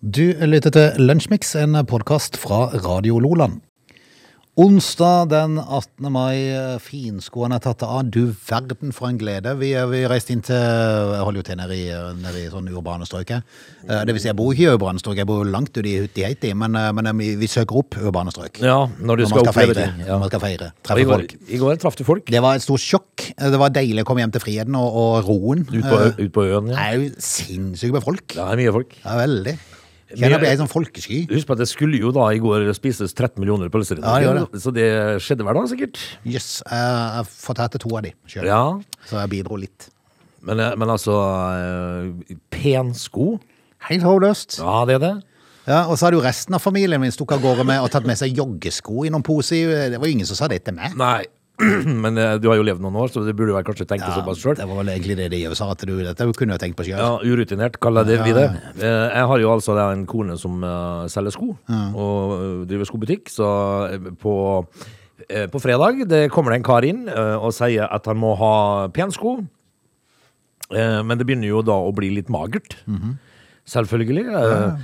Du lytter til Lunsjmix, en podkast fra Radio Loland. Onsdag den 18. mai, finskoene er tatt av. Du verden for en glede. Vi, vi reiste inn til Jeg holder jo til nede i, nede i sånn urbane strøk. Eh, Det vil si, jeg bor ikke i urbane strøk, jeg bor langt ute i Huttiheiti, men, eh, men vi, vi søker opp urbane strøk. Ja, når du Når skal skal oppleve feire. Ja. Når man skal feire. I Treffe går, folk. I går traff du folk Det var et stort sjokk. Det var deilig å komme hjem til friheten og, og roen. ut på, Eh, ut på øen. Det Ja. er jo sinnssykt med folk. Det er mye folk. Ja, veldig. Kjenner jeg ble sånn folkesky. Husk på at det skulle jo da i går spises 13 millioner pølser Ja, Norge, gjør så det skjedde hver dag, sikkert. Jøss. Jeg har fått til to av de sjøl, Ja, så jeg bidro litt. men, men altså Pen Pensko, Helt håpløst. ja det er det. Ja, og så hadde jo resten av familien min stukket av gårde med og tatt med seg joggesko i noen poser. Det var jo ingen som sa det til meg. Nei, men eh, du har jo levd noen år, så det burde vel kanskje tenke såpass sjøl. det var vel egentlig det de sa, at du, dette kunne jo tenkt på sjøl. Ja, urutinert, kaller det Ja, vi det. ja. Eh, Jeg har jo altså en kone som eh, selger sko, og eh, driver skobutikk, så på, på fredag det kommer det en kar inn og sier at han må ha pensko, men det begynner jo da å bli litt magert, selvfølgelig. Ja.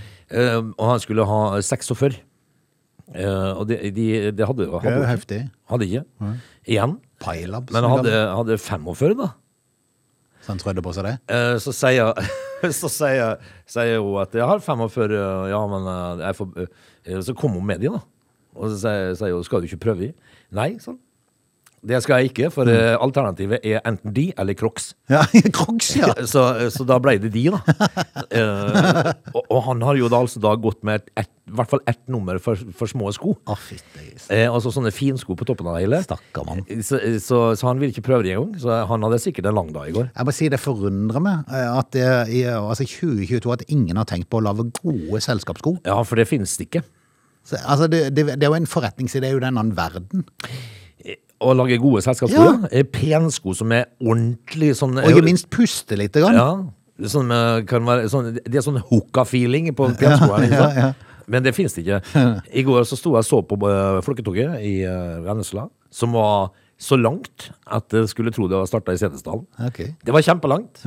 Og han skulle ha 46. Eh, Og det, de, de hadde, hadde, Det er jo heftig. hadde ikke. Igjen. Pilab. Men hadde, hadde 45, da. Så han trødde på seg det. Uh, så sier, så sier, sier hun at jeg har 45, ja, men eh, jeg får, så kom hun med de da. Og så sier, sier hun, skal du ikke prøve? Nei, sånn. Det skal jeg ikke, for mm. alternativet er enten de eller Crocs. Ja, Crocs, ja. Så, så da ble det de, da. uh, og, og han har jo da altså da gått med et, i hvert fall ett nummer for, for små sko. Oh, grisen. Eh, altså sånne finsko på toppen av det hele. Stakkar mann. Så, så, så han ville ikke prøve det engang. Så han hadde sikkert en lang dag i går. Jeg må si det forundrer meg eh, at det, i altså 2022 at ingen har tenkt på å lage gode selskapssko. Ja, for det finnes det ikke. Så, altså, det, det, det er jo en forretningsidé i den annen verden. Å lage gode selskapssko. Ja. Ja. Pensko som er ordentlig sånn Og ikke minst puste litt. Grann. Ja. Sånn, eh, kan være, sånn, det er sånn hooka-feeling på penskoene. Ja, ja, Men det finnes det ikke. I går så sto jeg og så på uh, Folketoget i uh, Vennesla, som var så langt at jeg skulle tro det var starta i Setesdalen. Okay. Det var kjempelangt.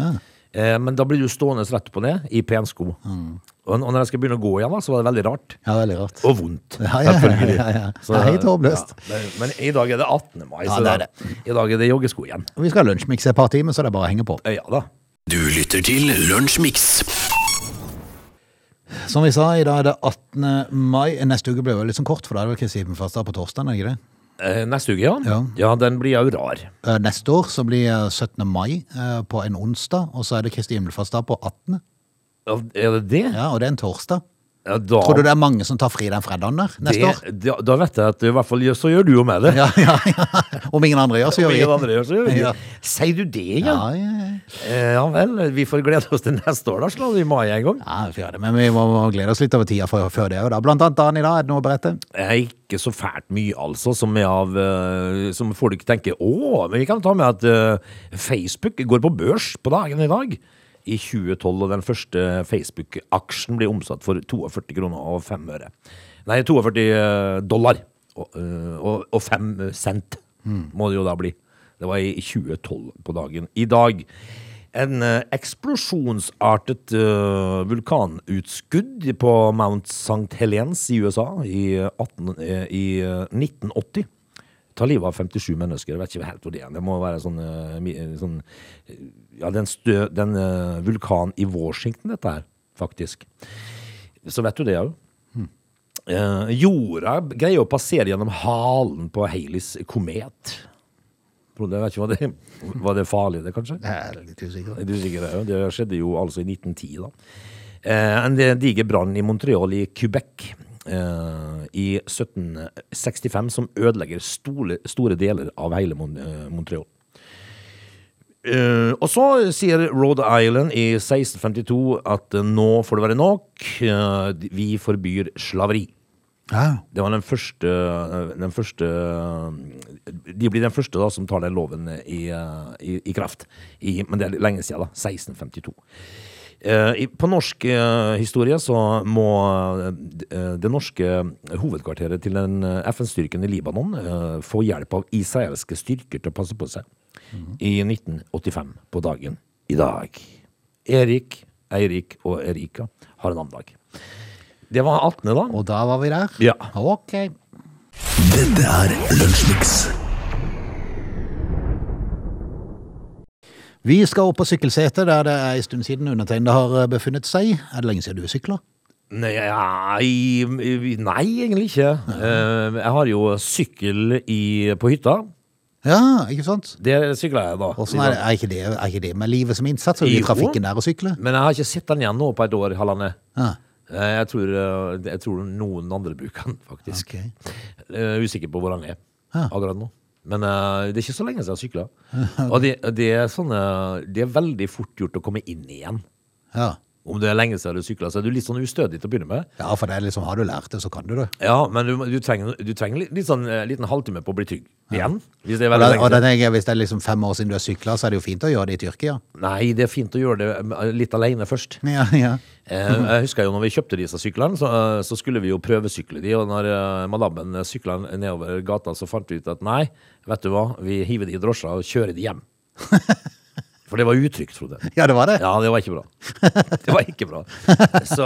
Ja. Eh, men da blir du stående rett på ned i pensko. Og, og når jeg skal begynne å gå igjen, da, så var det veldig rart. Ja, veldig rart. Og vondt. Ja, ja, selvfølgelig. ja, ja. Så, Det er helt håpløst. ja, men, men i dag er det 18. mai, Ja, så det er da- i dag er det joggesko igjen. Og Vi skal ha lunsjmiks et par timer, så det er bare å henge på. Eh, Ja da. Du lytter til Lunsjmiks. Som vi sa, i dag er det 18. mai. Neste uke blir jo litt sånn kort, for da er det vel Kristi himmelfartsdag på torsdag, er det ikke det? Eh, neste uke, ja. Ja. ja. den blir jo rar. Eh, Neste år så blir eh, 17. mai eh, på en onsdag, og så er det Kristi himmelfartsdag på 18. Ja, Er det det? Ja, og det er en torsdag. Ja, da, Tror du det er mange som tar fri den fredagen der neste år? da, da vet jeg at i hvert fall så gjør du jo med det. Ja, ja, ja. Om ingen andre gjør, så gjør Om vi. ingen andre gjør, så gjør vi. Ja. Sier du det, ja? Ja, ja, ja. Eh, ja vel, vi får glede oss til neste år, da. Slår vi i mai en gang. Ja, vi får det, men vi må må glede oss litt over tida før, før det. òg, da. Blant annet dagen i dag, er det noe å berette? Jeg Ikke så fælt mye, altså, som, av, eh, som folk tenker Å, men vi kan ta med at uh, Facebook går på børs på dagen i dag. I 2012, og den første Facebook-aksjen blir omsatt for 42 kroner og 5 øre. Nei, 42 dollar og, eh, og, og 5 cent må det jo da bli. Det var i 2012 på dagen. I dag en eh, eksplosjonsartet eh, vulkanutskudd på Mount St. Helens i USA i, 18, eh, i eh, 1980. Ta livet av 57 mennesker. Jeg vet ikke helt hvor det er. Det må være sånn, eh, eh, sånn Ja, den, stø, den vulkan i Washington, dette her, faktisk. Så vet du det òg. Eh, jorda greier å passere gjennom halen på Haleys komet. Jeg vet ikke, var det, var det farlig, det, kanskje? Jeg er litt usikker. Er usikker sikker? Det, det skjedde jo altså i 1910, da. Eh, en diger brann i Montreal i Quebec eh, i 1765 som ødelegger store, store deler av hele Mon eh, Montreal. Eh, og så sier Rhode Island i 1652 at eh, nå får det være nok. vi forbyr slaveri. Ja, Det var den første, den første De blir den første da som tar den loven i, i, i kraft. I, men det er lenge siden, da. 1652. Eh, På norsk eh, historie så må eh, det norske hovedkvarteret til den FN-styrken i Libanon få hjelp av israelske styrker til å passe på seg. I 1985 på dagen i dag. Erik, Eirik og Erika har en annen dag. Det var 18., da. Og da var vi der? Ja. Ok. Dette er Lunsjmix. Vi skal opp på sykkelsetet, der det er en stund siden undertegnede har eh, befunnet seg. Er det lenge siden du sykla? Nei, nei, egentlig ikke. Eh, Jeg har jo sykkel i, på hytta. Ja, ikke sant? Det sykler jeg da. Hvordan er, er, ikke det, er ikke det med livet som innsats? Jo. trafikken der å sykle? Men jeg har ikke sett den igjen nå på et år, halvannet. Ja. Eh, Jeg tror, jeg tror noen andre bruker den, faktisk. Okay. Jeg er usikker på hvor den er Ja. akkurat nå. Men uh, det er ikke så lenge siden jeg sykla. Og det, det, er sånne, det er veldig fort gjort å komme inn igjen. Ja. Om det er lenge siden du sykla, så er du litt sånn ustødig til å begynne med. ja, for det er liksom, har du lært det, så kan du det. Ja, men du, du trenger, du trenger litt, litt sånn eh, liten halvtime på å bli trygg igjen. Hvis det er Og, veldig da, lenge og Hvis det er liksom fem år siden du har sykla, så er det jo fint å gjøre det i Tyrkia. Nei, det er fint å gjøre det litt alene først. Ja, ja. Eh, Jeg husker jo når vi kjøpte disse syklene, så, eh, så skulle vi jo prøvesykle de, og når madammen sykla nedover gata, så fant vi ut at nei, vet du hva, vi hiver de i drosja og kjører de hjem. For det var utrygt, Frode. ja, det var det. Ja, det var ikke bra. Det var ikke bra. Så,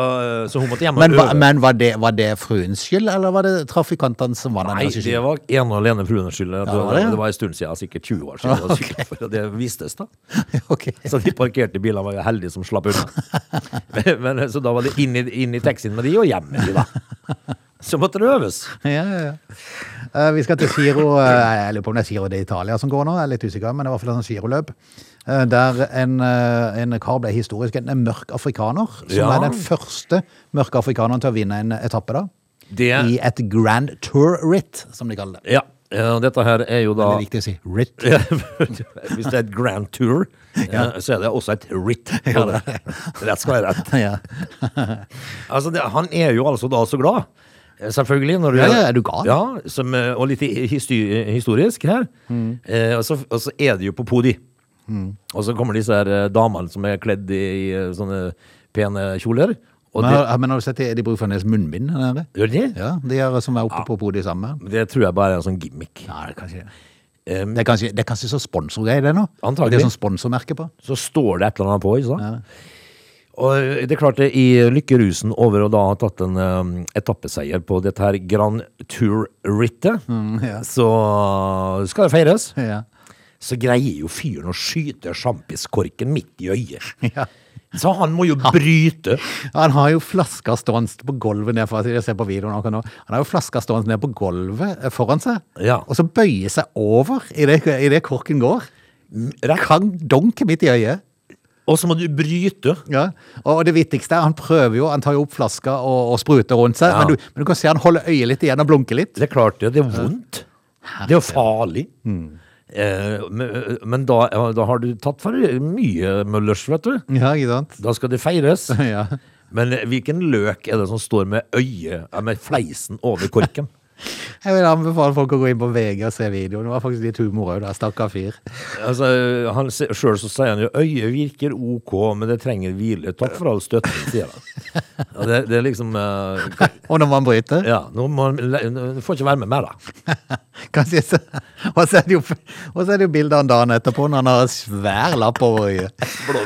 så hun måtte hjem og Men, øve. men var, det, var det fruens skyld, eller var det trafikantene som var der? Nei, det var en og alene fruens skyld. Det, var det, ja. det var en stund siden, sikkert 20 år siden. Ah, okay. Det vistes da. Okay. Så de parkerte bilene var jo heldige som slapp unna. Men, men, så da var det inn i, inn i taxien med de og hjem med de, da. Så måtte det øves. Ja, ja, ja. Eh, vi skal til Giro. eh, jeg lurer på om det er Giro det Italia som går nå, jeg er litt usikker, men det var i hvert fall et sånt Giro-løp. Eh, Der en, eh, en kar ble historisk en mørk afrikaner, som Ja. er den første mørke afrikaneren til å vinne en etappe da. Det, I et Grand Tour Ritt, som de kaller det. ja, ja, dette her er jo da Det er viktig å si. Ritt. Hvis det er et grand tour, ja. så er det også et ritt. på. Rett skal være rett. Ja. Altså, det, han er jo altså da så glad. eh, Selvfølgelig. Når du, Ja, ja, er du gal? Ja, som, eh, og litt historisk her. Mm. Eh, og, så, og så er det jo på podi. Og så kommer disse her eh, damene som er kledd i, i eh, sånne pene kjoler. Men, det, har- men har du sett de, de bruker fremdeles munnbind? Eller? gjør de? Ja, de er, som er oppe på podiet sammen. Det tror jeg bare er en sånn gimmick. Nei, det er kanskje Um, det. Er kanskje, det er kanskje så sponsorgreie det nå? Antagelig. Det er sånn sponsormerke på. så står det et eller annet på, ikke sant? Og det er klart det, i lykkerusen over å da ha tatt en um, etappeseier på dette her Grand Tour-rittet, ja. så skal det feires. Ja. Så greier jo fyren å skyte sjampiskorken midt i øyet. Ja. Så han må jo bryte. Han har jo flaska stående på gulvet ned for jeg ser på videoen akkurat nå. Han har jo flaska stående ned på gulvet eh, foran seg, Ja. og så bøyer seg over i det, i det korken går. Kan Kang midt i øyet. Og så må du bryte. Ja. Og det viktigste er, han prøver jo, han tar jo opp flaska og, og spruter rundt seg, Ja. men, du, men du kan se han holder øyet litt igjen og blunker litt. Det er klart det. Det er vondt. Det er jo farlig. Eh, men men da, da har du tatt for mye Møllers, vet du. Ja, ikke sant? Da skal det feires. Ja. Men hvilken løk er det som står med øyet, med fleisen over korken? Jeg vil anbefale folk å gå inn på VG og se videoen. Det var faktisk litt humor òg. Stakkar fyr. Altså, han Sjøl så sier han jo øyet virker ok, men det trenger hvile. Takk for all støtten, sier han. Ja, det, det er liksom eh, Og når man bryter Ja, nå må Du får ikke være med mer, da. Kanskje så, Og så er det jo, og så er det jo bilder av dagen etterpå når han har svær lapp over øyet. Blå.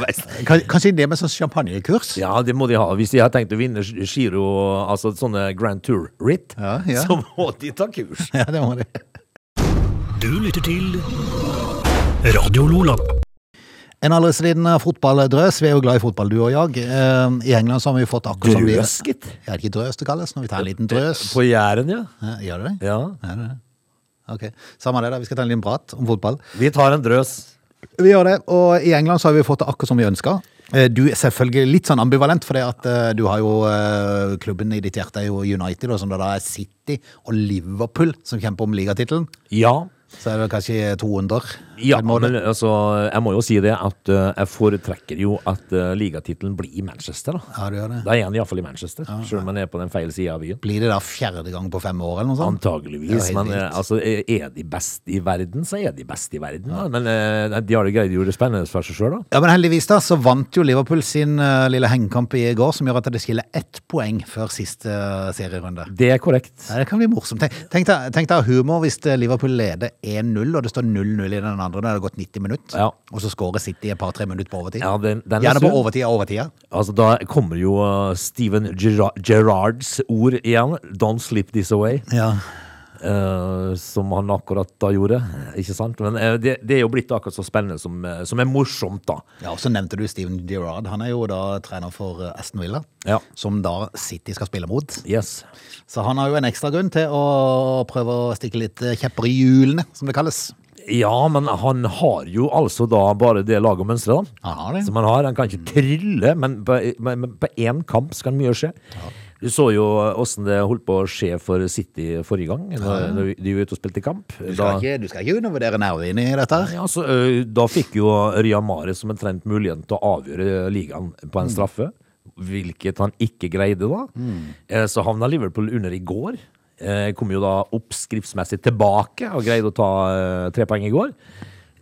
Kan- Kanskje det med sånn champagnekurs? Ja, det må de ha. Hvis de har tenkt å vinne Giro, altså sånne Grand Tour-ritt, Ja, ja. så må de ta kurs. Ja, det må de. Du lytter til Radio Lola. En aldersliten eh, fotballdrøs. Vi er jo glad i fotball, du og jeg. Eh, I England så har vi fått akkurat som vi Drøs, gitt. Er det ikke drøs det kalles når vi tar en liten drøs. På Jæren, ja. Ja, gjør det det? ja. Ja, det det. Ok, Samme det, da. Vi skal ta en liten prat om fotball. Vi tar en drøs. Vi gjør det, og i England så har vi fått det akkurat som vi ønska. Du er selvfølgelig litt sånn ambivalent, for det at eh, du har jo eh, klubben i ditt hjerte er jo United, og som det da er City og Liverpool som kjemper om ligatittelen. Ja. Så er det kanskje 200. Ja, men altså, jeg må jo si det at uh, jeg foretrekker jo at uh, ligatittelen blir i Manchester. da. Ja, du gjør det. Da er han iallfall i Manchester, selv om han er på den feil sida av byen. Blir det da fjerde gang på fem år, eller noe sånt? Antageligvis. Det Men uh, altså, er de best i verden, så er de best i verden. Da. Men uh, de har det greid å gjøre det spennende for seg sjøl, da. Ja, men heldigvis da, så vant jo Liverpool sin lille hengekamp i går, som gjør at det skiller ett poeng før siste serierunde. Det er korrekt. Ja, det kan bli morsomt. Tenk, tenk, deg, humor hvis Liverpool leder 1-0, og det står 0-0 i den andre. når det det gått 90 minutter. Ja. Og så skårer City et par-tre minutter på overtid. Ja, den, den er Gjerne på overtid og overtida. Altså, da kommer jo uh, Steven Gerra- Gerrards ord igjen. Don't slip this away. Ja. Uh, som han akkurat da gjorde. Ikke sant? Men uh, det, det er jo blitt akkurat så spennende som, uh, som er morsomt, da. ja, og så nevnte du Steven Gerrard. Han er jo da trener for Aston Villa, Ja. som da City skal spille mot. Yes. Så han har jo en ekstra grunn til å prøve å stikke litt kjepper i hjulene, som det kalles. Ja, men han har jo altså da bare det laget og mønsteret, da. Han har det. Som han har. Han kan ikke trille, men på, men på én kamp skal mye skje. Du så jo åssen det holdt på å skje for City forrige gang, når de var ute og spilte kamp. Du skal, ikke, du skal ikke undervurdere nervene i dette her. Ja, så, da fikk jo Ria Mare som omtrent muligheten til å avgjøre ligaen på en straffe. Hvilket han ikke greide da. Mm. Så havna Liverpool under i går. Eh, Kom jo da oppskriftsmessig tilbake og greide å ta eh, tre poeng i går.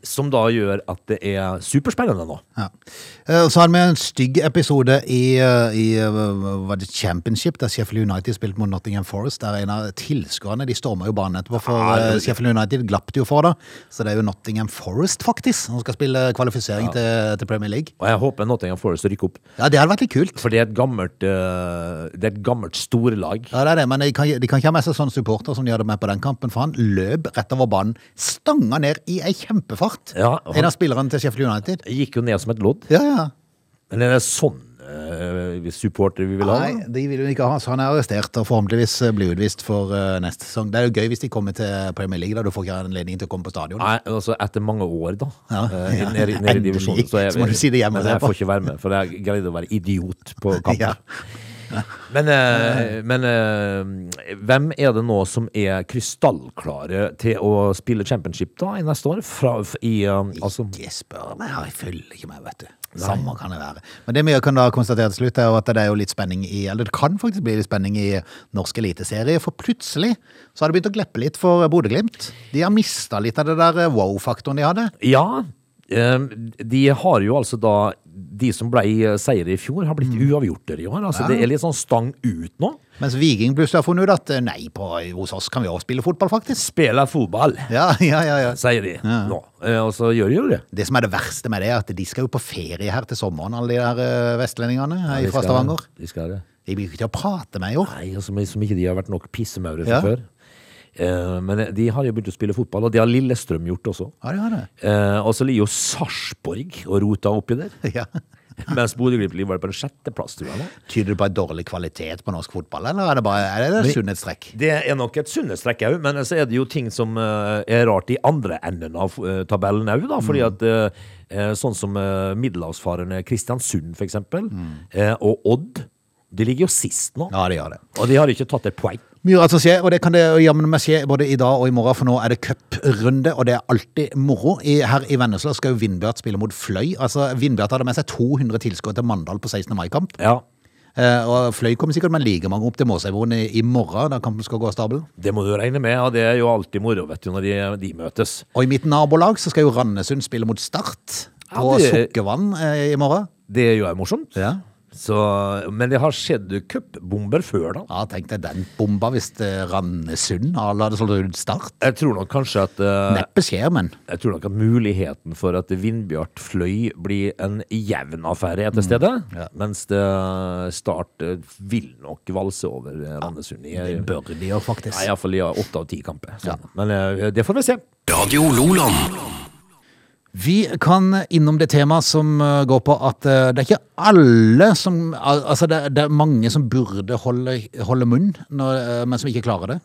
Som da gjør at det er superspennende nå. Ja. Eh, Så hadde vi en stygg episode i, eh, i eh, var det Championship, der Sheffield United spilte mot Nottingham Forest. Der en av tilskuerne de storma jo banen etterpå, for Ja, det- Sheffield United glapp det jo for det. Så det er jo Nottingham Forest, faktisk, som skal spille kvalifisering til, til Premier League. Og jeg håper Nottingham Forest rykker opp. Ja, det hadde vært litt kult. For det er et gammelt, det er et gammelt storlag. Ja, det er det, men de kan, de kan ikke ha med seg sånne supporter som de hadde med på den kampen, for han løp rett over banen, stanga ned i ei kjempefart. Ja, han- En av spillerne til Sheffield United. Gikk jo ned som et lodd. Ja, ja. Men er det sånn uh, supporter vi vil ha? Nei, de vil hun ikke ha, så han er arrestert og forhåpentligvis eh, blir utvist for eh, neste sesong. Det er jo gøy hvis de kommer til Premier League, da du får ikke anledning til å komme på stadion. Nei, altså etter mange år, da. Ja, eh, ja. nede, nede i Endelig. divisjonen. Så må du si det hjemme Men jeg får ikke være med, for jeg greide å være idiot på kampen. Ja. Men, eh, men eh, hvem er det nå som er krystallklare til å spille championship da i neste år? Fra, i, eh, altså, Ikke spør meg, jeg følger ikke med, vet du. Samme kan det være. Men det vi kan da konstatere til slutt, er at det er jo litt spenning i Eller det kan faktisk bli litt spenning i norsk eliteserie, for plutselig så har det begynt å gleppe litt for Bodø-Glimt. De har mista litt av det der eh, wow-faktoren de hadde. ja, de har jo altså da De som ble eh, seier i fjor, har blitt uavgjorter i år. Altså, Det er litt sånn stang ut nå. Mens Viking plutselig har funnet ut at eh, nei, på, hos oss kan vi også spille fotball, faktisk. Spille fotball, Ja, ja, ja, ja. sier de nå. Eh, Og så gjør de jo det. Det som er det verste med det, er at de skal jo på ferie her til sommeren, alle de der vestlendingene her De fra Stavanger. De skal det. De blir ikke til å prate med år. Nei, som, som ikke de har vært nok pissemaure Ja. før. Eh, men de har jo begynt å spille fotball, og det har Lillestrøm gjort også. Ja, de har det. Eh, og så ligger jo Sarpsborg og rota oppi der. Ja. Mens Bodø-Glimt ligger på en sjetteplass, tror jeg. nå. Tyder det på en dårlig kvalitet på norsk fotball, eller er det bare er det et sunnhetstrekk? Det er nok et sunnhetstrekk òg, men så er det jo ting som eh, er rart i andre enden av tabellen òg, da. Fordi at eh, eh, sånn som middelhavsfarerne Kristiansund, for eksempel, eh, og Odd, de ligger jo sist nå. Ja, de gjør det. Og de har ikke tatt et poeng. Mye rart som skjer, og det kan det jammen meg skje både i dag og i morgen, for nå er det cuprunde, og det er alltid moro. I, her i Vennesla skal jo Vindbjart spille mot Fløy. Altså, Vindbjart hadde med seg 200 tilskuere til Mandal på 16. mai-kamp. Ja, Eh, og Fløy kommer sikkert med like mange opp til Måsøyvoen i, i morgen, da kampen skal gå av stabelen. det må du regne med, og det er jo alltid moro, vet du, når de, de møtes. Og i mitt nabolag så skal jo Randesund spille mot Start Ja, på det- Sukkervann eh, i morgen. Det er jo morsomt. Ja. Så, men det har skjedd cupbomber før, da. Ja, tenk deg den bomba hvis eh, Randesund hadde slått ut Start. Jeg tror nok kanskje at uh, Neppe skjer, men Jeg tror nok at muligheten for at Vindbjart Fløy blir en jevn affære etter stedet, stede. ja. Mens det Start eh, vil nok valse over eh, Randesund Ja, det bør de gjøre, faktisk. Iallfall i åtte av ti kamper. Ja. Men uh, det får vi se. Radio Loland. Vi kan innom det temaet som uh, går på at uh, det er ikke alle som Altså, det, det er mange som burde holde, holde munn, når, uh, men som ikke klarer det.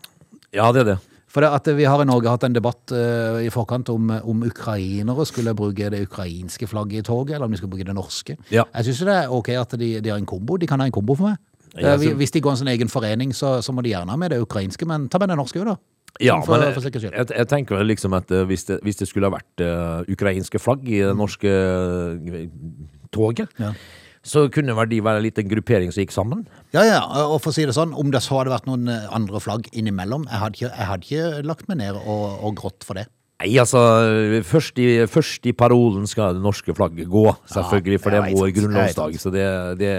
Ja, det er det. For det at vi har i Norge hatt en debatt uh, i forkant om, om ukrainere skulle bruke det ukrainske flagget i toget, eller om de skulle bruke det norske. Ja. Jeg syns det er ok at de, de har en kombo. De kan ha en kombo for meg. Ja, Eh, så- hvis de går en sånn egen forening, så, så må de gjerne ha med det ukrainske, men ta med det norske òg, da. Ja, for, men jeg, jeg, jeg tenker vel liksom at eh, hvis det, hvis det skulle ha vært uh, ukrainske flagg i det norske uh, toget, Ja. så kunne vel de være en gruppering som gikk sammen. Ja, ja, og for å si det sånn, om det så hadde vært noen andre flagg innimellom, jeg hadde ikke, jeg hadde ikke lagt meg ned og, og grått for det. Nei, altså først i, først i parolen skal det norske flagget gå, selvfølgelig, for det jeg er vår grunnlovsdag. Så det, det, det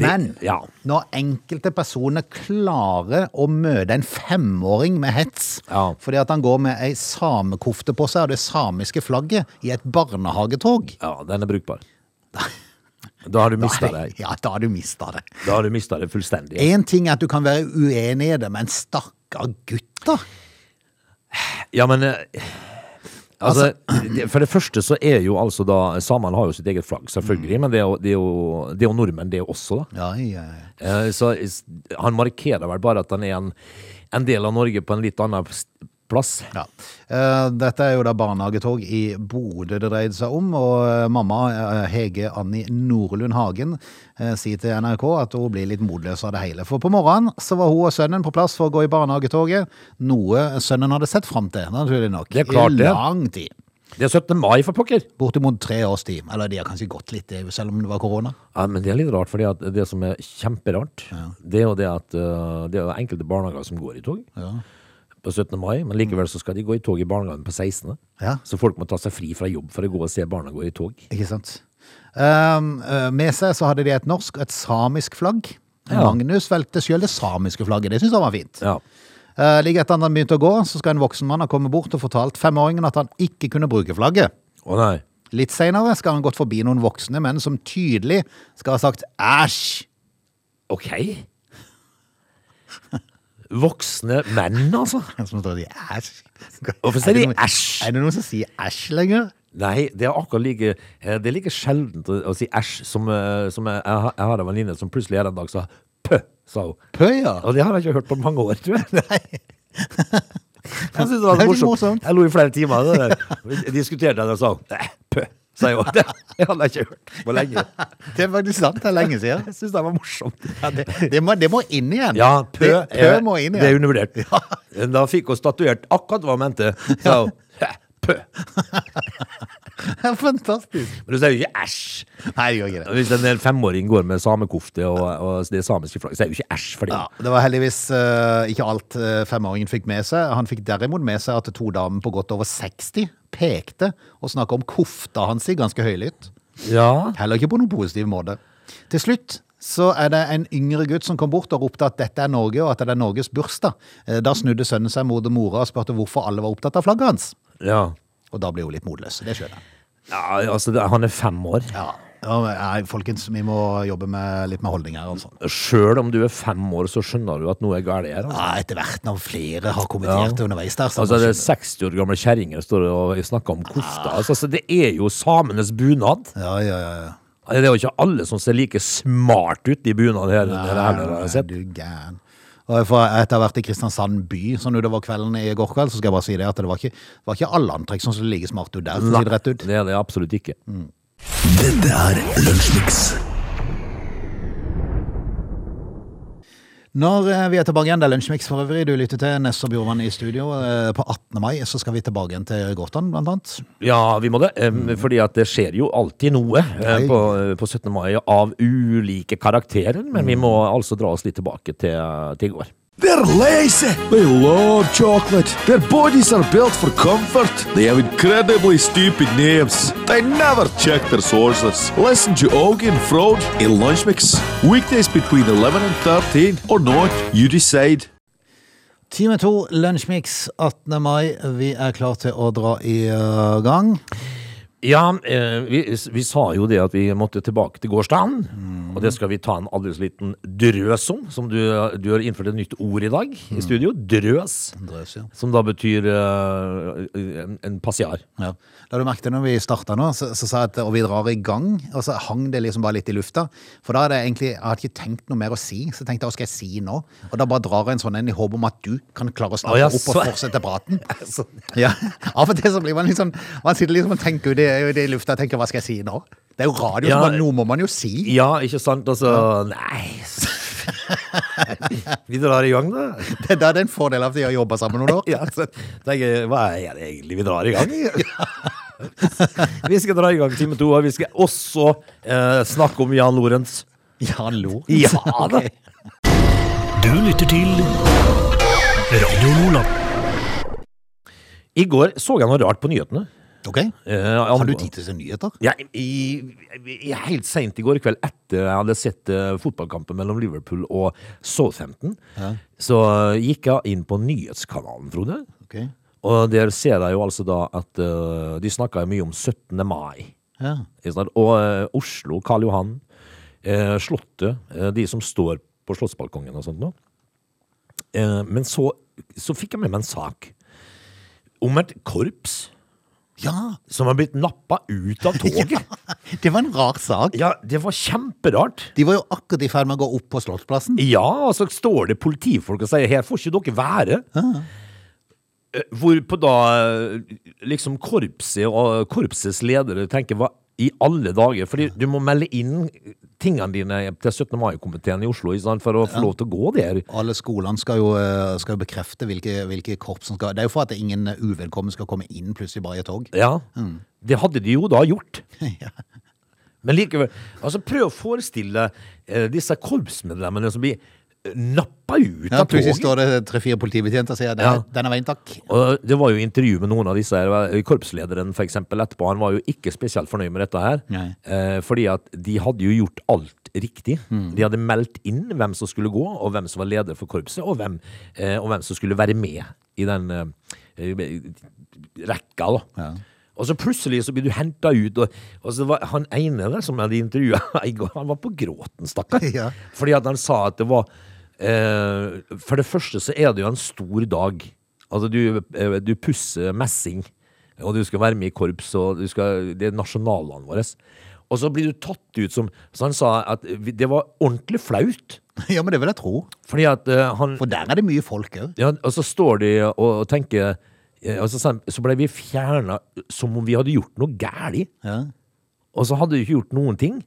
Men ja. når enkelte personer klarer å møte en femåring med hets Ja. fordi at han går med ei samekofte på seg og det samiske flagget i et barnehagetog ja, den er brukbar. Da har du mista det. Ja, da har du mista det. Da har du mista det fullstendig. Én ting er at du kan være uenig i det, men stakkar gutter. Ja, men eh, Altså, for det første så er jo altså da Samene har jo sitt eget flagg, selvfølgelig, men det er, jo, det, er jo, det er jo nordmenn, det også, da. Ja, ja, ja. Eh, Så han markerer vel bare at han er en, en del av Norge på en litt annen plass. Ja. Eh, Dette er jo da barnehagetog i Bodø det dreide seg om, og eh, mamma eh, Hege Anni Nordlund Hagen sier til NRK at hun blir litt motløs av det hele. For på morgenen så var hun og sønnen på plass for å gå i barnehagetoget, noe sønnen hadde sett fram til, naturlig nok, Det er klart i lang tid. Det er 17. mai, for pokker! Bortimot tre års tid. Eller de har kanskje gått litt, selv om det var korona. Ja, men det er litt rart, for det som er kjemperart, det er jo det at det er enkelte barnehager som går i tog på 17. mai, men likevel så skal de gå i tog i barnehagen på 16. Ja. Så folk må ta seg fri fra jobb for å gå og se barna gå i tog. Ikke sant? Um, eh, med seg så hadde de et norsk og et samisk flagg. Ja. Magnus valgte sjøl det samiske flagget. Det syns han var fint. Ja. Uh, like etter at han begynte å gå, så skal en voksen mann ha kommet bort og fortalt femåringen at han ikke kunne bruke flagget. Å nei. Litt seinere skal han gått forbi noen voksne menn som tydelig skal ha sagt æsj. Ok. Voksne menn, altså. Som står og sier æsj. Hvorfor Er sier de æsj? Er det noen som sier æsj lenger? Nei, det er akkurat like eh, Det er like sjeldent å, si æsj som, eh, som jeg, jeg har- en venninne som plutselig her en dag sa pø, sa hun. Pø, ja. Og det har jeg ikke hørt på mange år, tror jeg. Jeg synes det var morsomt. Jeg lo i flere timer. Vi diskuterte det og sa «Nei, pø, sa jeg jo. Det hadde jeg ikke hørt på lenge. Det er faktisk sant. Det er lenge siden. Jeg synes det var morsomt. Ja, det, det, må, det må inn igjen. Ja, pø, det, pø er- må inn det er igjen. Ja. Da fikk hun statuert akkurat hva hun mente. Så, ja. Pø. Fantastisk. Men du sier jo ikke æsj. Nei, jeg gjør ikke det. Hvis en femåring går med samekofte og, og det samiske flagget, så er jo ikke æsj for det. Ja, det var heldigvis uh, ikke alt uh, femåringen fikk med seg. Han fikk derimot med seg at to damer på godt over 60 pekte og snakka om kofta hans i ganske høylytt. Ja. Heller ikke på noen positiv måte. Til slutt så er det en yngre gutt som kom bort og ropte at dette er Norge, og at det er Norges bursdag. Eh, Da snudde sønnen seg mot mora og spurte hvorfor alle var opptatt av flagget hans. ja. Og da ble hun litt motløs. Det skjønner jeg. Ja altså, han er fem år. Ja. Ja, nei, folkens, vi må jobbe med litt med holdninger Altså. Sjøl om du er fem år, så skjønner du at noe er galt her. Altså. Ja, etter hvert når flere har kommentert Ja. underveis der. Altså, det er 60 år gamle kjerringer står og snakker om kofta. Altså, det er jo samenes bunad. Ja, ja, ja. ja. Det er jo ikke alle som ser like smart ut i bunad her. her, her, det her. sett. du gæren. Og etter å ha vært i Kristiansand by sånn utover kvelden i går kveld, så skal jeg bare si det at det var ikke, var ikke alle antrekk som skulle ligge smart ut der, for å si det rett ut. Det er det absolutt ikke. Dette er Lunsjmix. Når eh, vi er tilbake igjen, det er Lunsjmix for øvrig, du lytter til Ness og Bjorvann i studio. Eh, På 18. mai så skal vi tilbake igjen til Gotland, blant annet. Ja, vi må det. Mm. Fordi at det skjer jo alltid noe eh, på, på 17. mai av ulike karakterer. Men vi må altså dra oss litt tilbake til, til i går. They're lazy. They love chocolate. Their bodies are built for comfort. They have incredibly stupid names. They never check their sources. Listen to Augie and Frode in Lunch Mix. Weekdays between 11 and 13 or not, you decide. Time to, Lunsjmix 18. mai. Vi er klar til å dra i eh, gang. Ja, eh, vi, vi sa jo det at vi måtte tilbake til gårsdagen. Og det skal vi ta en aldri liten drøs om. Som du, du har innført et nytt ord i dag i studio. Drøs. Drøs, ja. Som da betyr eh, en, en passiar. Ja. Da du merket når vi starta nå, så, så sa jeg at og vi drar i gang, og så hang det liksom bare litt i lufta. For da hadde jeg egentlig jeg hadde ikke tenkt noe mer å si, så tenkte jeg hva skal jeg si nå? Og da bare drar jeg en sånn en i håp om at du kan klare å snakke oh, ja, opp og fortsette praten. Ja. Av og til så blir man liksom Man sitter liksom og tenker ut i, ut i lufta og tenker hva skal jeg si nå? Det er jo radio, Ja. så noe må man jo si. Ja, ikke sant? Altså, nei Vi drar i gang, da. Det, det er det en fordel av at vi har jobba sammen noen år. Ja, så tenker jeg, hva er det egentlig vi drar i gang? vi skal dra i gang time to, og vi skal også eh, snakke om Jan Lorentz. Jan Lorentz. Ja da. Du lytter til Radio Nordland. I går så jeg noe rart på nyhetene. Ok, Uh, Har du tid til å se nyheter? Ja, i, i, helt seint i går kveld, etter jeg hadde sett uh, fotballkampen mellom Liverpool og Southampton, så gikk jeg inn på nyhetskanalen, Frode. Okay. Og der ser jeg jo altså da at eh, de snakka mye om 17. mai. ja. Og Oslo, Karl Johan, Slottet, de som står på slottsbalkongen og sånt nå. Eh, men så, så fikk jeg med meg en sak om et korps ja, som har blitt nappa ut av toget. det var en rar sak. Ja, det var kjemperart. De var jo akkurat i ferd med å gå opp på Slottsplassen. Ja, og så står det politifolk og sier her får ikke dere være. Eh, Hvorpå da eh, liksom korpset og korpsets ledere tenker hva i alle dager? Fordi du må melde inn tingene dine til 17. mai-komiteen i Oslo for å få lov til å gå der. Alle skolene skal jo, eh, skal jo bekrefte hvilke, hvilke korps som skal Det er jo for at ingen uvedkommende skal komme inn plutselig bare i et tog. Ja, det hadde de jo da gjort. Ja. Men likevel, altså prøv å forestille eh, disse korpsmedlemmene som blir nappa ut Ja, av plutselig toget. står det tre-fire politibetjenter og sier Ja. ja. denne veien, takk. Og det var jo intervju med noen av disse her, korpslederen for eksempel etterpå. Han var jo ikke spesielt fornøyd med dette her. Eh, fordi at de hadde jo gjort alt riktig. De hadde meldt inn hvem som skulle gå, og hvem som var leder for korpset, og hvem, eh, og hvem som skulle være med i den eh, rekka, da. Ja. Og så plutselig så blir du henta ut, og, og så var han ene der som jeg hadde intervjua han var på gråten, stakkar. Ja. Fordi at han sa at det var For det første så er det jo en stor dag. Altså, du, eh, du pusser messing, og du skal være med i korps, og du skal, det er nasjonalene våre. Og så blir du tatt ut som Så han sa at det var ordentlig flaut. Ja, men det vil jeg tro. Fordi at uh, han For der er det mye folk òg. ja, Og så står de og, og tenker eh, og så, så ble vi fjerna som om vi hadde gjort noe galt. Ja. Og så hadde vi ikke gjort noen ting.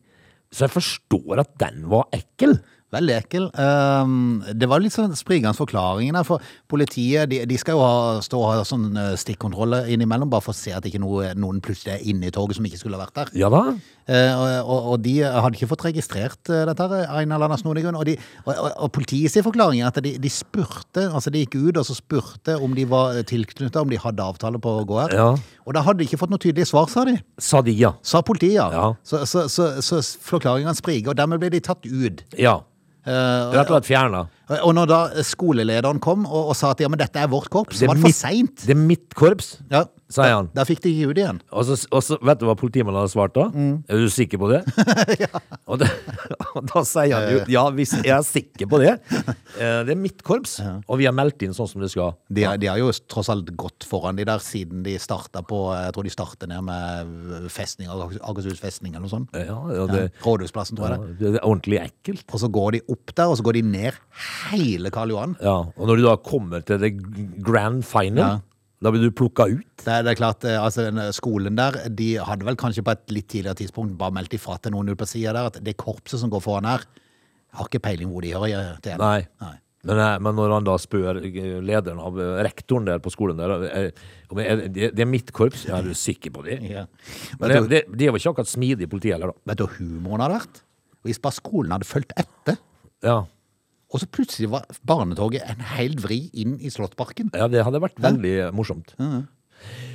Så jeg forstår at den var ekkel. Veldig ekkel. Ehm, det var litt sånn sprigende forklaringer der, for politiet de, de skal jo ha, stå og ha sånn eh, stikkontroller innimellom, bare for å se at ikke noe, noen plutselig er inne i toget som ikke skulle ha vært der. Ja da. Eh, og, og, og de hadde ikke fått registrert eh, dette her, en eller annen snodig grunn. Og, de, og, og, og politiet sier forklaringen at de, de spurte, altså de gikk ut og så spurte om de var tilknyttet, om de hadde avtale på å gå her. Ja. Og da hadde de ikke fått noe tydelig svar, sa de. Sa de ja. Sa politiet, ja. Ja. Så, så, så, så forklaringene spriker, og dermed ble de tatt ut. Ja. Eh, Rett og slett fjerna. Og når da skolelederen kom og, og sa at ja, men dette er vårt korps, så Det var det for seint. Det er mitt korps, Ja, sa han. Da fikk de ikke ut igjen. Og så, og så vet du hva politimannen hadde svart da? Er du sikker på det? og, da og da sier han jo ja, hvis jeg er sikker på det. Eh, Det er mitt korps, og vi har meldt inn sånn som det skal. De, de har jo tross alt gått foran de der siden de starta på Jeg tror de startet ned med festning, Akershus festning eller noe sånt. Ja, ja, det, Ja, Rådhusplassen, tror ja, jeg det. det er ordentlig ekkelt. Og så går de opp der, og så går de ned hele Karl Johan. Ja, og når du da kommer til det grand final, Ja. da blir du plukka ut. Det, det er klart, eh, altså den skolen der, de hadde vel kanskje på et litt tidligere tidspunkt bare meldt ifra til noen ute på sida der at det korpset som går foran her, har ikke peiling hvor de hører eh, til. Nei. Nei. Men, eh, men når han da spør eh, lederen av eh, rektoren der på skolen der, eh, om er, det, det er mitt korps, ja, er du sikker på det? Ja. Men det, det, det var ikke akkurat smidig politi heller, da. vet du hva humoren hadde vært? Hvis bare skolen hadde fulgt etter, Ja, og så plutselig var barnetoget en hel vri inn i Slottsparken. ja det hadde vært veldig morsomt.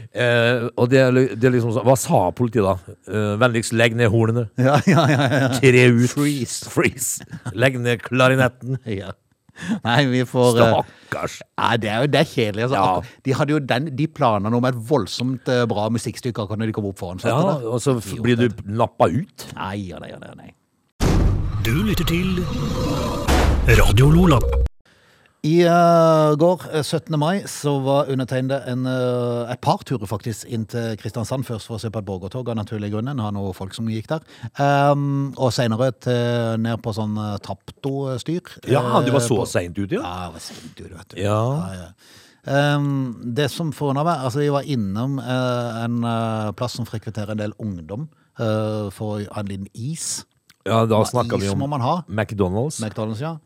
Eh, og det, er det liksom sånn Hva sa politiet da? Eh, vennligst legg ned hornene. Ja, ja, ja. ja. Tre ut. Freeze. Freeze. Legg ned klarinetten. ja. Nei, vi får eh, Stakkars. Nei, det er jo det er kjedelig. Altså. Ja. De hadde jo den, de planene om et voldsomt eh, bra musikkstykke akkurat når de kom opp foran. Ja, og så f- blir du nappa ut. Nei, ja, nei, ja, nei, nei. Du lytter til Radio Lola. I uh, går, eh, 17. mai, så var undertegnede en, uh, et par turer faktisk inn til Kristiansand først for å se på et borgertog av naturlige grunner. Har noen folk som gikk der. Um, og senere ned på sånn uh, Tapto-styr. Ja, du var Eh, så seint ute, ja. Ja, jeg var sent ute, vet du. Ja. ja. Um, det som forundra meg Altså, vi var innom eh, en eh, plass som frekventerer en del ungdom eh, for å ha en liten is. Ja, da snakka vi om må man ha. McDonald's. McDonald's, ja.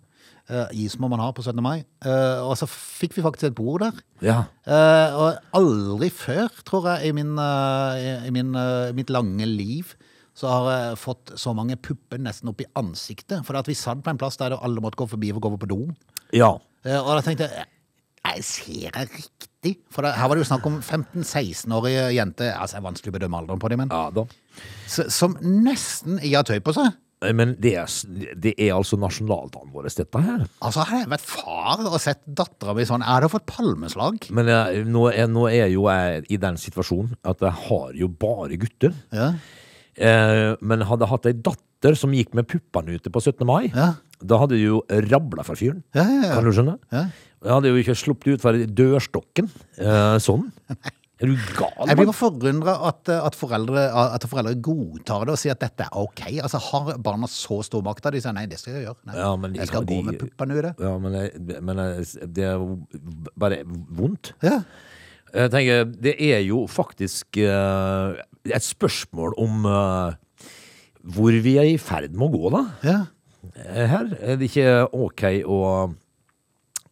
Eh, is må man ha på 17. mai. Uh, og så fikk vi faktisk et bord der. Ja. Uh, og aldri før, tror jeg, i, min, uh, i, i min, eh, mitt lange liv, så har jeg fått så mange pupper nesten opp i ansiktet. For at vi satt på en plass der alle måtte gå forbi for å gå på do. ja. Eh, og da tenkte jeg jeg ser jeg riktig? For det, her var det jo snakk om 15-16-årige jenter, altså det er vanskelig å bedømme alderen på dem, men Ja som nesten ikke har tøy på seg. Men det er, det er altså nasjonaldagen vår, dette her. Altså, hadde jeg vært far og sett dattera mi sånn, jeg hadde fått palmeslag. Men jeg, nå, er, nå er jo jeg i den situasjonen at jeg har jo bare gutter. Ja. Eh, men hadde jeg hatt ei datter som gikk med puppene ute på 17. mai, Ja. da hadde jeg jo rabla for fyren. Ja, ja, ja. Kan du skjønne? Ja. Jeg hadde jo ikke sluppet ut fra dørstokken eh, sånn. Er du gal? Jeg blir forundra at, at, foreldre, at foreldre godtar det og sier at dette er ok. Altså, Har barna så stor makt at de sier nei, det skal jeg gjøre? Nei, Ja, men de- jeg skal de- gå med puppene ute. Ja, men, men det er bare vondt. Ja. Jeg tenker, det er jo faktisk uh, et spørsmål om uh, hvor vi er i ferd med å gå, da. ja. Eh, Her er det ikke ok å,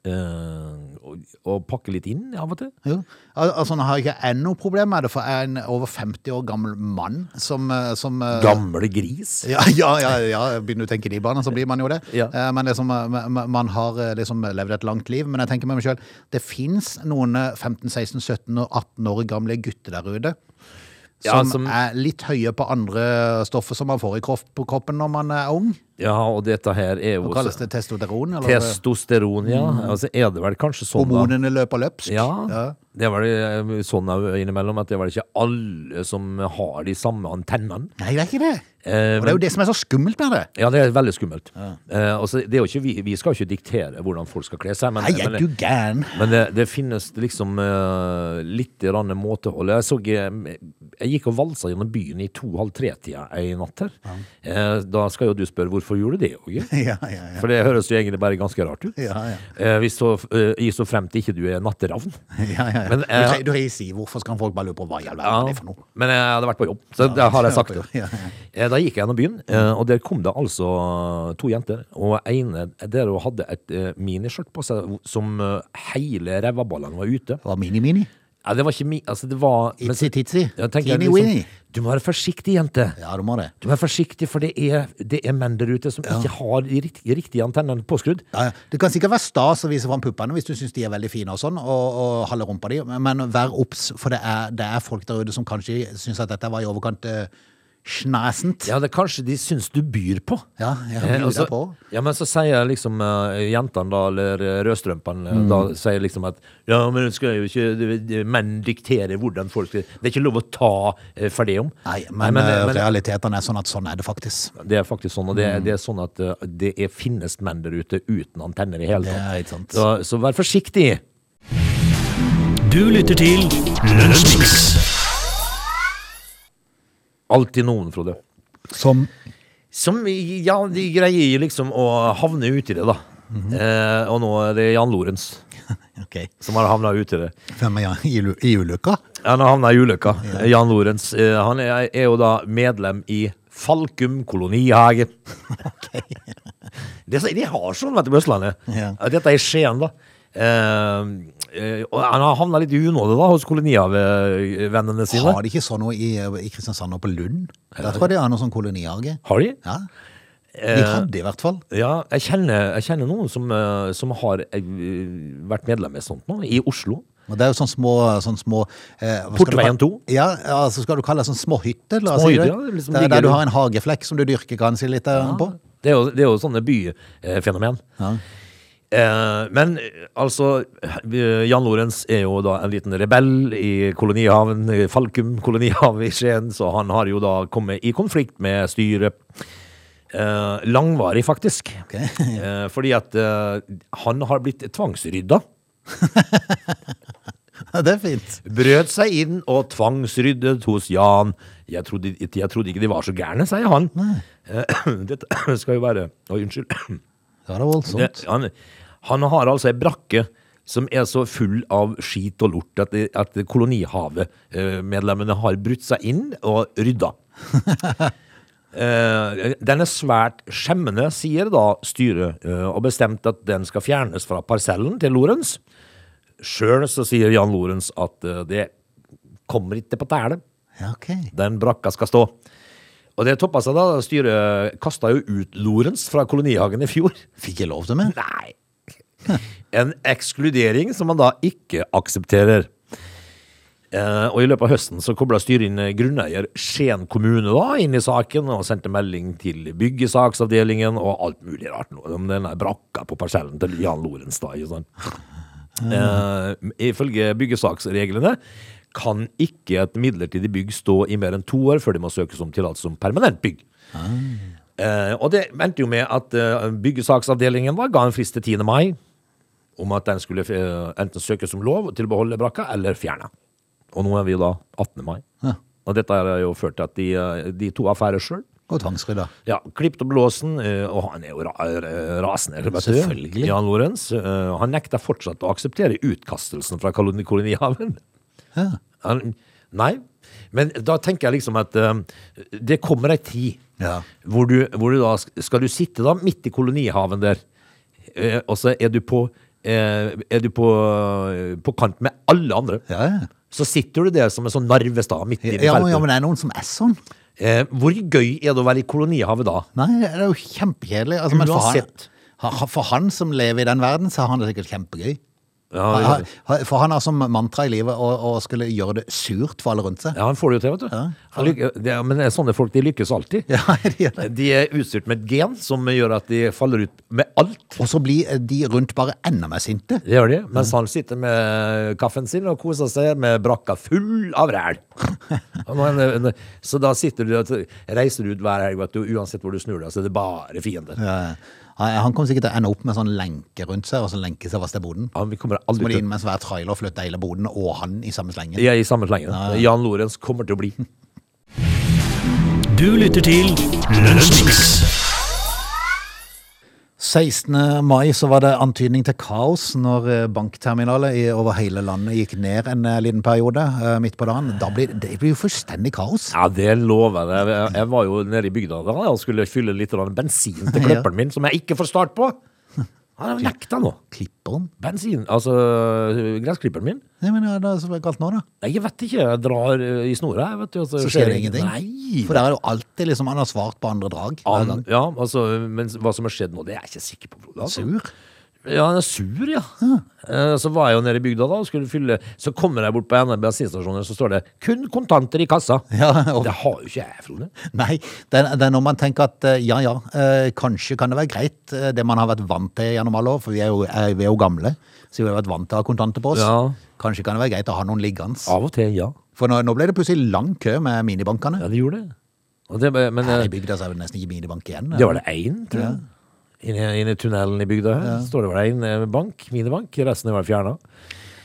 eh, og, og, pakke litt inn av og til. Jo. Altså, nå har jeg ikke ennå noe problem med det, for jeg er en over 50 år gammel mann som, eh, som eh, Gamle gris. Ja, ja, ja, ja, begynner du å tenke de barna, så blir man jo det. Ja. Men det som, man har liksom levd et langt liv. Men jeg tenker med meg selv, det fins noen eh, 15, 16, 17 og 18 år gamle gutter der ute. Ja, Som, som- er litt høye på andre stoffer som man får i kropp, på kroppen når man er ung. Ja, og dette her er jo Hva kalles det? Testosteron? Eller? Testosteron, ja. Altså er det vel kanskje sånn Hormonene løper løpsk? Ja, Ja. det er vel eh, sånn innimellom at det er vel ikke alle som har de samme antennene. Nei, det er ikke det. Eh, Og det er jo det som er så skummelt med det. Ja, det er veldig skummelt. Eh, altså, er ikke, vi, vi skal jo ikke diktere hvordan folk skal kle seg, men, Nei, men, du gæren? men det, det finnes liksom uh, litt måtehold. Jeg, så, eh, jeg gikk og valsa gjennom byen i to-halv tre-tida en natt her. Eh, da skal jo du spørre hvorfor gjorde du det, Åge? Ja, ja, ja. For det høres jo egentlig bare ganske rart ut. Ja, ja. Eh, hvis så, eh, i så frem til ikke du er natteravn. ja, ja. Men, du, eh, du trenger si hvorfor skal folk bare lure på hva i all verden er det for noe? men jeg hadde vært på jobb, så det har jeg sagt. Ja, ja, ja. Eh, Da gikk jeg gjennom byen, eh, og der kom det altså to jenter. Og ene der hun hadde et eh, miniskjørt på seg som hele rævaballene var ute. Det var mini-mini. Ja, det var ikke min Altså, det var. Jeg tenker liksom, Teeny-weeny. Du må være forsiktig, jente. Ja, du må det. Du må være forsiktig, for det er, det er menn der ute som ikke har de riktige, riktige antennene påskrudd. Ja, ja. Det kan sikkert være stas å vise fram puppene hvis du syns de er veldig fine og sånn, og, og halve rumpa di, men- men vær obs, for det er, det er folk der ute som kanskje syns at dette var i overkant uh, snasent. Ja, det er kanskje de syns du byr på. Ja, jeg Eh, bjuder og på. Ja, men så sier liksom uh, jentene da, eller eh, rødstrømpene, Mm. eh, da sier liksom at ja, men skal jo ikke menn diktere hvordan folk skal Det er ikke lov å ta uh, for det om. Nei, men, men, eh, men realiteten er sånn at sånn er det faktisk. det er faktisk sånn, og det, Mm. det er sånn at uh, det er, finnes menn der ute uten antenner i hele tatt. Det er ikke sant. Så, så vær forsiktig. Du lytter til Lunsjmix. Alltid noen, Frode. Som Som, ja, de greier liksom å havne uti det, da. Mhm. eh, og nå er det Jan Lorentz okay. som har havna uti det. Hvem er Jan i, ulykka? Han har havna i ulykka. Jan Lorentz. eh, Han er, er jo da medlem i Falkum kolonihage. det, de har sånn, vet du, på Østlandet. Ja. Ja, Dette er Skien, da. Eh, og han har havna litt i unåde da hos koloniavennene sine. Har de ikke sånn noe i, i Kristiansand og på Lund? Der tror jeg de har noe sånn kolonihage. Har de? Ja. De hadde i hvert fall. Ja, jeg kjenner, jeg kjenner noen som, eh, som har eh, vært medlem i sånt nå, i Oslo. Og det er jo sånne små, sånne små eh, Portveien 2? Ja, altså skal du kalle det sånn småhytter? la det. ja, liksom der, der du har en hageflekk som du dyrker kanskje litt ja, på? Det er jo, det er jo sånne byfenomen. Ja. Eh, men altså Jan Lorentz er jo da en liten rebell i kolonihaven, Falkum kolonihav i Skien, så han har jo da kommet i konflikt med styret. Eh, langvarig, faktisk. Eh, fordi at eh, han har blitt tvangsrydda. Det er fint. Brøt seg inn og tvangsryddet hos Jan. Jeg trodde, jeg trodde ikke de var så gærne, sier han. Eh, Dette skal jo være Oi, unnskyld. Det var voldsomt. Det, han, han har altså ei brakke som er så full av skit og lort at, at kolonihavet-medlemmene har brutt seg inn og rydda. Eh, den er svært skjemmende, sier da styret, eh, og bestemt at den skal fjernes fra parsellen til Lorentz. Sjøl så sier Jan Lorentz at eh, det kommer ikke på tæle. Ja, ok. Den brakka skal stå. Og det toppa seg da. Styret kasta jo ut Lorentz fra kolonihagen i fjor. Fikk jeg lov til det? Nei. En ekskludering som man da ikke aksepterer. Eh, og I løpet av høsten så kobla styret inn eh, grunneier Skien kommune da inn i saken og sendte melding til byggesaksavdelingen og alt mulig rart noe om denne brakka på parsellen til Jan Lorentz. da, ikke sant? Eh, ifølge byggesaksreglene kan ikke et midlertidig bygg stå i mer enn to år før det må søkes om tillatelse som permanent bygg. Eh, og det endte jo med at eh, byggesaksavdelingen da ga en frist til 10. mai om at den skulle eh, enten søkes som lov til å beholde brakka eller fjerne. Og nå er vi da 18. mai. Ja. Og dette har jo ført til at de, eh, de to affærer sjøl. Og tvangsrydda. Ja, klippet opp låsen, eh, og han er jo ra rasende. Selvfølgelig. Jan Lorentz. Han nekter fortsatt å akseptere utkastelsen fra kolonihaven. Ja. Han, nei, men da tenker jeg liksom at um, det kommer ei tid Ja. hvor, du, hvor du da skal du sitte da midt i kolonihaven der, og så er du på er du på, på kant med alle andre. Ja, ja. Så sitter du der som en sånn narvestad midt i Ja, ja, men det er noen som er sånn. Eh, hvor gøy er det å være i kolonihavet da? Nei, det er jo kjempekjedelig. Altså, men for han, for han som lever i den verden, så har han det sikkert kjempegøy. Ja, For han har som mantra i livet å, skulle gjøre det surt for alle rundt seg. ja han får det jo til, vet du. Han lykke, det, er- men det er sånne folk de lykkes alltid. Ja, de er. De er utstyrt med et gen som gjør at de faller ut med alt. Og så blir de rundt bare enda mer sinte. Det gjør de, mens han sitter med kaffen sin og koser seg med brakka full av ræl. Så da sitter du og reiser ut hver helg, vet du, uansett hvor du snur deg, så er det bare fiender. Ja. Han han kommer sikkert til å ende opp med sånn lenke rundt seg, og så lenke seg fast til boden. Ja, vi kommer Så må aldri de til inn med en svær trailer og flytte hele boden, og han i samme slengen. Er i samme slengen. Jan Lorentz kommer til å bli. Du lytter til Lunsjmix. 16. mai så var det antydning til kaos når eh, bankterminaler over hele landet gikk ned en eh, liten periode eh, midt på dagen. Da blir, det blir jo fullstendig kaos. Ja, det lover jeg. Jeg- Jeg var jo nede i bygda da og skulle fylle litt bensin til klipperen min, som jeg ikke får start på. Han har nekta nå. Klipperen? Bensin, altså gressklipperen min. Nei, men ja, det er så galt nå, da. Nei, Jeg vet ikke, jeg drar eh, i snora, jeg, vet du. og Så skjer det ingenting. Nei. For der er jo alltid liksom Han har svart på andre drag. hver Han, gang. ja, altså, men hva som har skjedd nå, det er jeg ikke sikker på. Frode, altså. Sur. Ja, han er sur, ja. Eh, Så var jeg jo nede i bygda da og skulle fylle Så kommer jeg bort på en av bensinstasjonene, så står det 'kun kontanter i kassa'. Ja, og, Det har jo ikke jeg, Frode. nei, det er, det er når man tenker at eh, ja ja, eh, kanskje kan det være greit, eh, det man har vært vant til gjennom alle år, for vi er jo, er, vi er jo gamle, så vi har vært vant til å ha kontanter på oss. Ja. Kanskje kan det være greit å ha noen liggende. Av og til, ja. For nå, nå ble det plutselig lang kø med minibankene. Ja, det gjorde det. Og det men Her i bygda så er det nesten ikke minibank igjen. det var det én, tror jeg. Inni, i tunnelen i bygda her står det vel en bank, minibank. Resten er vel fjerna.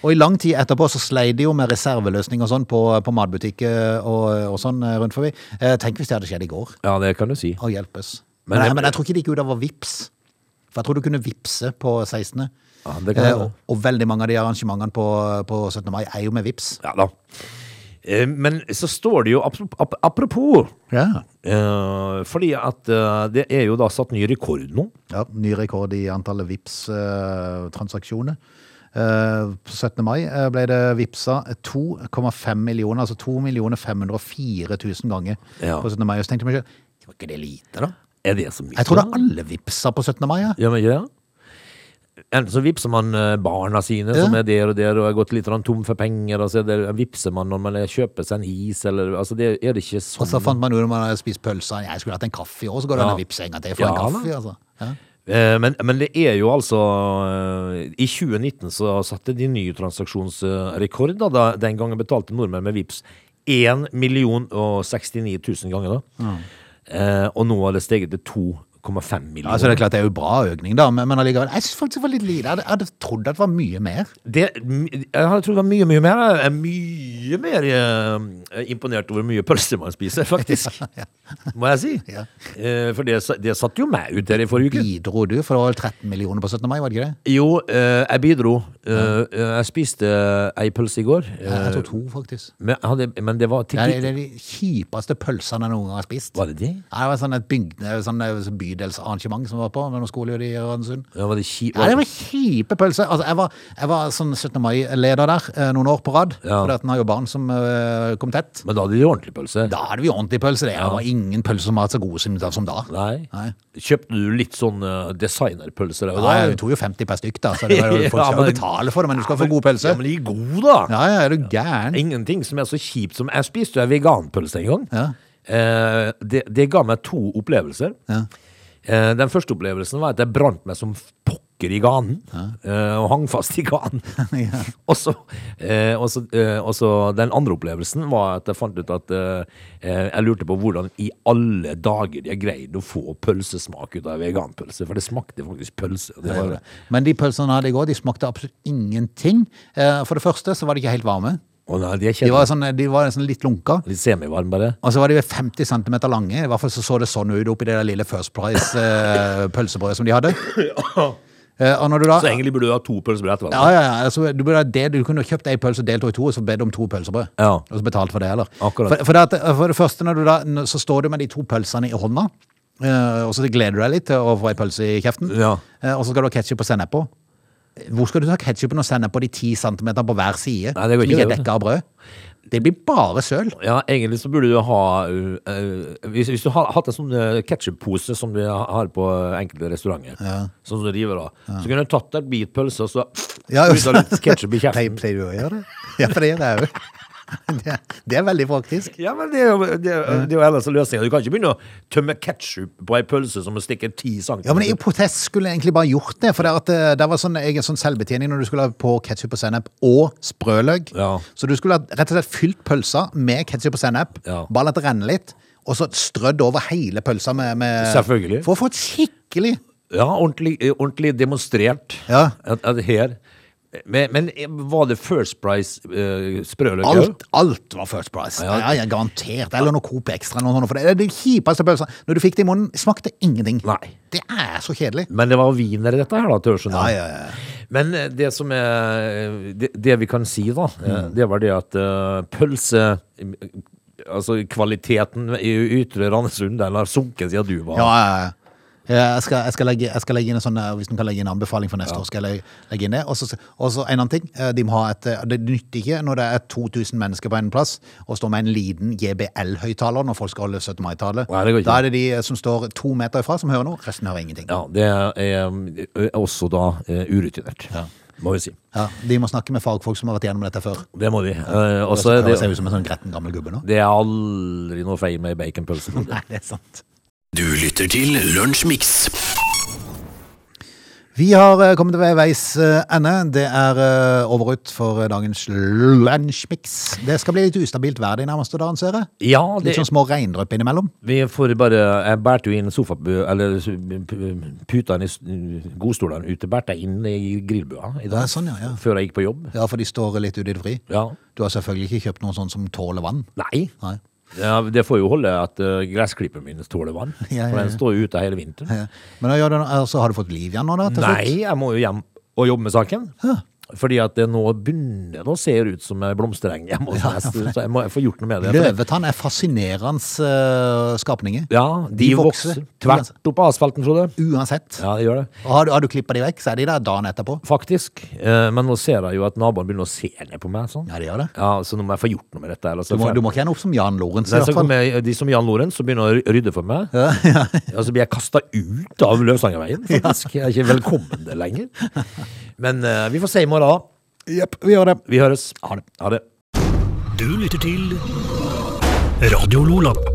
Og i lang tid etterpå så sleit de jo med reserveløsning og sånn på, på matbutikker og, og sånn eh, rundt forbi. Eh, tenk hvis det hadde skjedd i går. Ja, det kan du si. Å hjelpes. Men Men, jeg, men jeg tror ikke det gikk ut over vips. For jeg tror du kunne vippse på 16. Ja, det kan Eh, og, og veldig mange av de arrangementene på, på 17. mai er jo med vips. Ja da. Eh, Men så står det jo apropos Ja. eh, Fordi at eh, det er jo da satt ny rekord nå. ja ny rekord i antallet vips-transaksjoner. Eh, på 17. mai ble det vipsa 2,5 millioner, altså 2 504 000 ganger Ja. på 17. mai. Og så tenkte jeg meg selv, var ikke det lite da? Er det så mye? Jeg tror det alle vipsa på 17. mai. Ja. Ja, men ikke det? Enten så vipser man eh, barna sine, som er der og der, og er gått litt tom for penger, og så er det, vipser man når man kjøper seg en is, eller altså det er det ikke sånn. Og så fant man ut når man hadde spist pølser, jeg skulle hatt en kaffe år, så går det an Ja. å vippse en gang til for Ja, en kaffe. Altså. Ja. Eh, Men, men det er jo altså eh, I 2019 så satte de ny transaksjonsrekord. Da, da den gangen betalte nordmenn med VIPS 1 million og 69 000 ganger. da. Eh, og nå har det steget til 2,5 millioner. Altså, det er klart det er jo bra økning, da, men, men allikevel, jeg synes faktisk det var litt lite. Jeg hadde, jeg hadde trodd at det var mye mer. det, jeg hadde trodd det var mye, mye mer. Jeg er mye mer eh, imponert over hvor mye pølser man spiser, faktisk. Må jeg si. Ja. Eh, for det, det satte jo meg ut der i forrige uke. Bidro du, for det var vel 13 millioner på 17. mai, var det ikke det? Jo, eh, jeg bidro. Eh, jeg spiste ei pølse i går. Jeg tok to, faktisk. men, hadde, men det var til Det er, de kjipeste pølsene jeg noen gang har spist. Var det de? Ja, det var sånn et bygd, sånn by bydelsarrangement som var på med noen skoler i Randesund. Ja, var det ki... Ja, det var kjipe pølser. Altså, jeg, var, jeg var sånn 17. mai-leder der eh, noen år på rad. Ja. For den har jo barn som uh, kom tett. Men da hadde de ordentlig pølse? Da hadde vi ordentlig pølse. Det var ingen pølser som var så gode som, som da. Nei. Nei. Kjøpte du litt sånn uh, designerpølser? Nei, vi tok jo 50 per stykk, da. Så det var jo, folk Ja, skal jo betale for det, men du skal få god pølse. Ja, men de er gode, da! Ja, ja, er du gæren? Ingenting som er så kjipt som Jeg spiste jo en veganpølse en gang. Ja. Eh, det, det ga meg to opplevelser. Ja. Eh, den første opplevelsen var at jeg brant meg som pokker i ganen. eh, og hang fast i ganen. Ja. og, så, eh, og, så, eh, og så den andre opplevelsen var at jeg fant ut at jeg lurte på hvordan i alle dager jeg greide å få pølsesmak ut av veganpølse. For det smakte faktisk pølse. Det var, Men de pølsene hadde i går, de smakte absolutt ingenting. Eh, For det første så var de ikke helt varme. Å nei, de er De var, sånn, de var sånn litt lunka. Litt semivarm, bare. Og så var de vel 50 cm lange. I hvert fall så så det sånn ut oppi det der lille First Price eh, pølsebrødet som de hadde. Eh, og når du da Så egentlig burde du ha to pølsebrød etterpå. ja, ja, ja, altså, du, burde ha det, du kunne jo kjøpt ei pølse og delt i to, og så bedt om to pølsebrød. Ja. Og så betalt for det, eller? Akkurat. For, for, det, at- for det første, når du da, n- så står du med de to pølsene i hånda, eh, og så gleder du deg litt til å få ei pølse i kjeften, Ja. eh, og så skal du ha ketsjup og sennep på. Hvor skal du ta ketsjupen og sennep på de ti centimeter på hver side, Nei, det går som ikke, ikke er det, dekka av brød? Det blir bare søl. Ja, egentlig så burde du ha uh, hvis, hvis du har hatt en sånn uh, ketsjuppose som de har på enkelte restauranter, sånn som du river av, så kunne du tatt en bit pølse og så Ja, spruta litt ketsjup i Pleier, kjeften. pleier du å gjøre det? Ja, for det gjør jeg jo. Det, det er veldig praktisk. Ja, men det er jo, det det er jo ellers løsninga. Du kan ikke begynne å tømme ketsjup på ei pølse som stikker ti centimeter. Ja, men I protest skulle jeg egentlig bare gjort det. For det, at eh, det var sånn, egen sånn selvbetjening når du skulle ha på ketsjup og sennep og sprøløk. Ja. Så du skulle ha rett og slett fylt pølsa med ketsjup og sennep, Ja. bare latt det renne litt, og så strødd over hele pølsa med, med Selvfølgelig. For å få et skikkelig Ja, ordentlig, eh, ordentlig demonstrert Ja. at, at her men, men var det First Price uh, sprøløk? Alt, alt var First Price. Ja, Ja, ja. garantert. Eller noe Coop Extra. Noe sånt, for det er de kjipeste pølsene. Når du fikk det i munnen, smakte ingenting. Nei. Det er så kjedelig. Men det var wiener dette her, da, til. Ja, ja, ja. Men eh, det som er Det, det vi kan si, da, mm. det var det at uh, pølse Altså kvaliteten i Ytre Randesund, den har sunket siden du var Ja, ja, ja. Jeg skal, jeg, skal legge, jeg skal legge inn en sånn, eh, Hvis du kan legge inn en anbefaling for neste år, skal jeg legge, inn det. Og så en annen ting. eh, De må ha et, eh, det nytter ikke når det er 2000 mennesker på en plass å stå med en liten JBL-høyttaler når folk skal holde 17. mai-tale. Nei, det går ikke. Da er det de som står to meter ifra, som hører noe. Resten hører ingenting. Ja, det er også da urutinert. Ja må vi si. Ja, De må snakke med fagfolk som har vært gjennom dette før. Det må de. Eh, også, Så er det ser ut som en sånn gretten gammel gubbe nå. det er aldri noe feil med baconpølsen. Nei, det er sant. Du lytter til Lunsjmix. Vi har eh, kommet ved veis eh, ende. Det er eh, over ut for dagens lunsjmix. Det skal bli litt ustabilt vær de nærmeste dagene, ser jeg. Ja, Litt sånn små regndrypp innimellom. vi får bare Jeg bærte jo inn sofa... Eller putene i godstolene ute, bærte jeg inn i grillbua i dag. sånn, ja, ja. Før jeg gikk på jobb. Ja, for de står litt ute i det fri. Ja. Du har selvfølgelig ikke kjøpt noen sånn som tåler vann. Nei. Nei. Ja, det får jo holde at uh, gressklipperen min tåler vann. Ja, ja, For den står jo ute hele vinteren. Men da gjør du, altså, har du fått liv igjen nå, da? Til Nei, jeg må jo hjem og jobbe med saken. Ja. Fordi at det nå begynner det å se ut som en blomstereng hjemme hos meg. Så jeg må få gjort noe med det. Løvetann er fascinerende uh, skapninger. Ja, de, De vokser, vokser. tvert opp asfalten, Frode. Uansett. Ja, det gjør det. Og har du, har du klippa de vekk, så er de der dagen etterpå. Faktisk. Eh, men nå ser jeg jo at naboen begynner å se ned på meg. Sånn. Ja, de gjør det. Ja, Så nå må jeg få gjort noe med dette. Ellers Du må, du må ikke ende opp som Jan Lorentz, i hvert fall. kommer de som Jan Lorentz og begynner å rydde for meg. Ja Og så blir jeg kasta ut av Løvsangerveien, faktisk. Jeg er ikke velkommen der lenger. Men uh, vi får se i morgen, da. Jepp, vi gjør det. Vi høres. Ha det. Ha det. Du lytter til Radio Lola.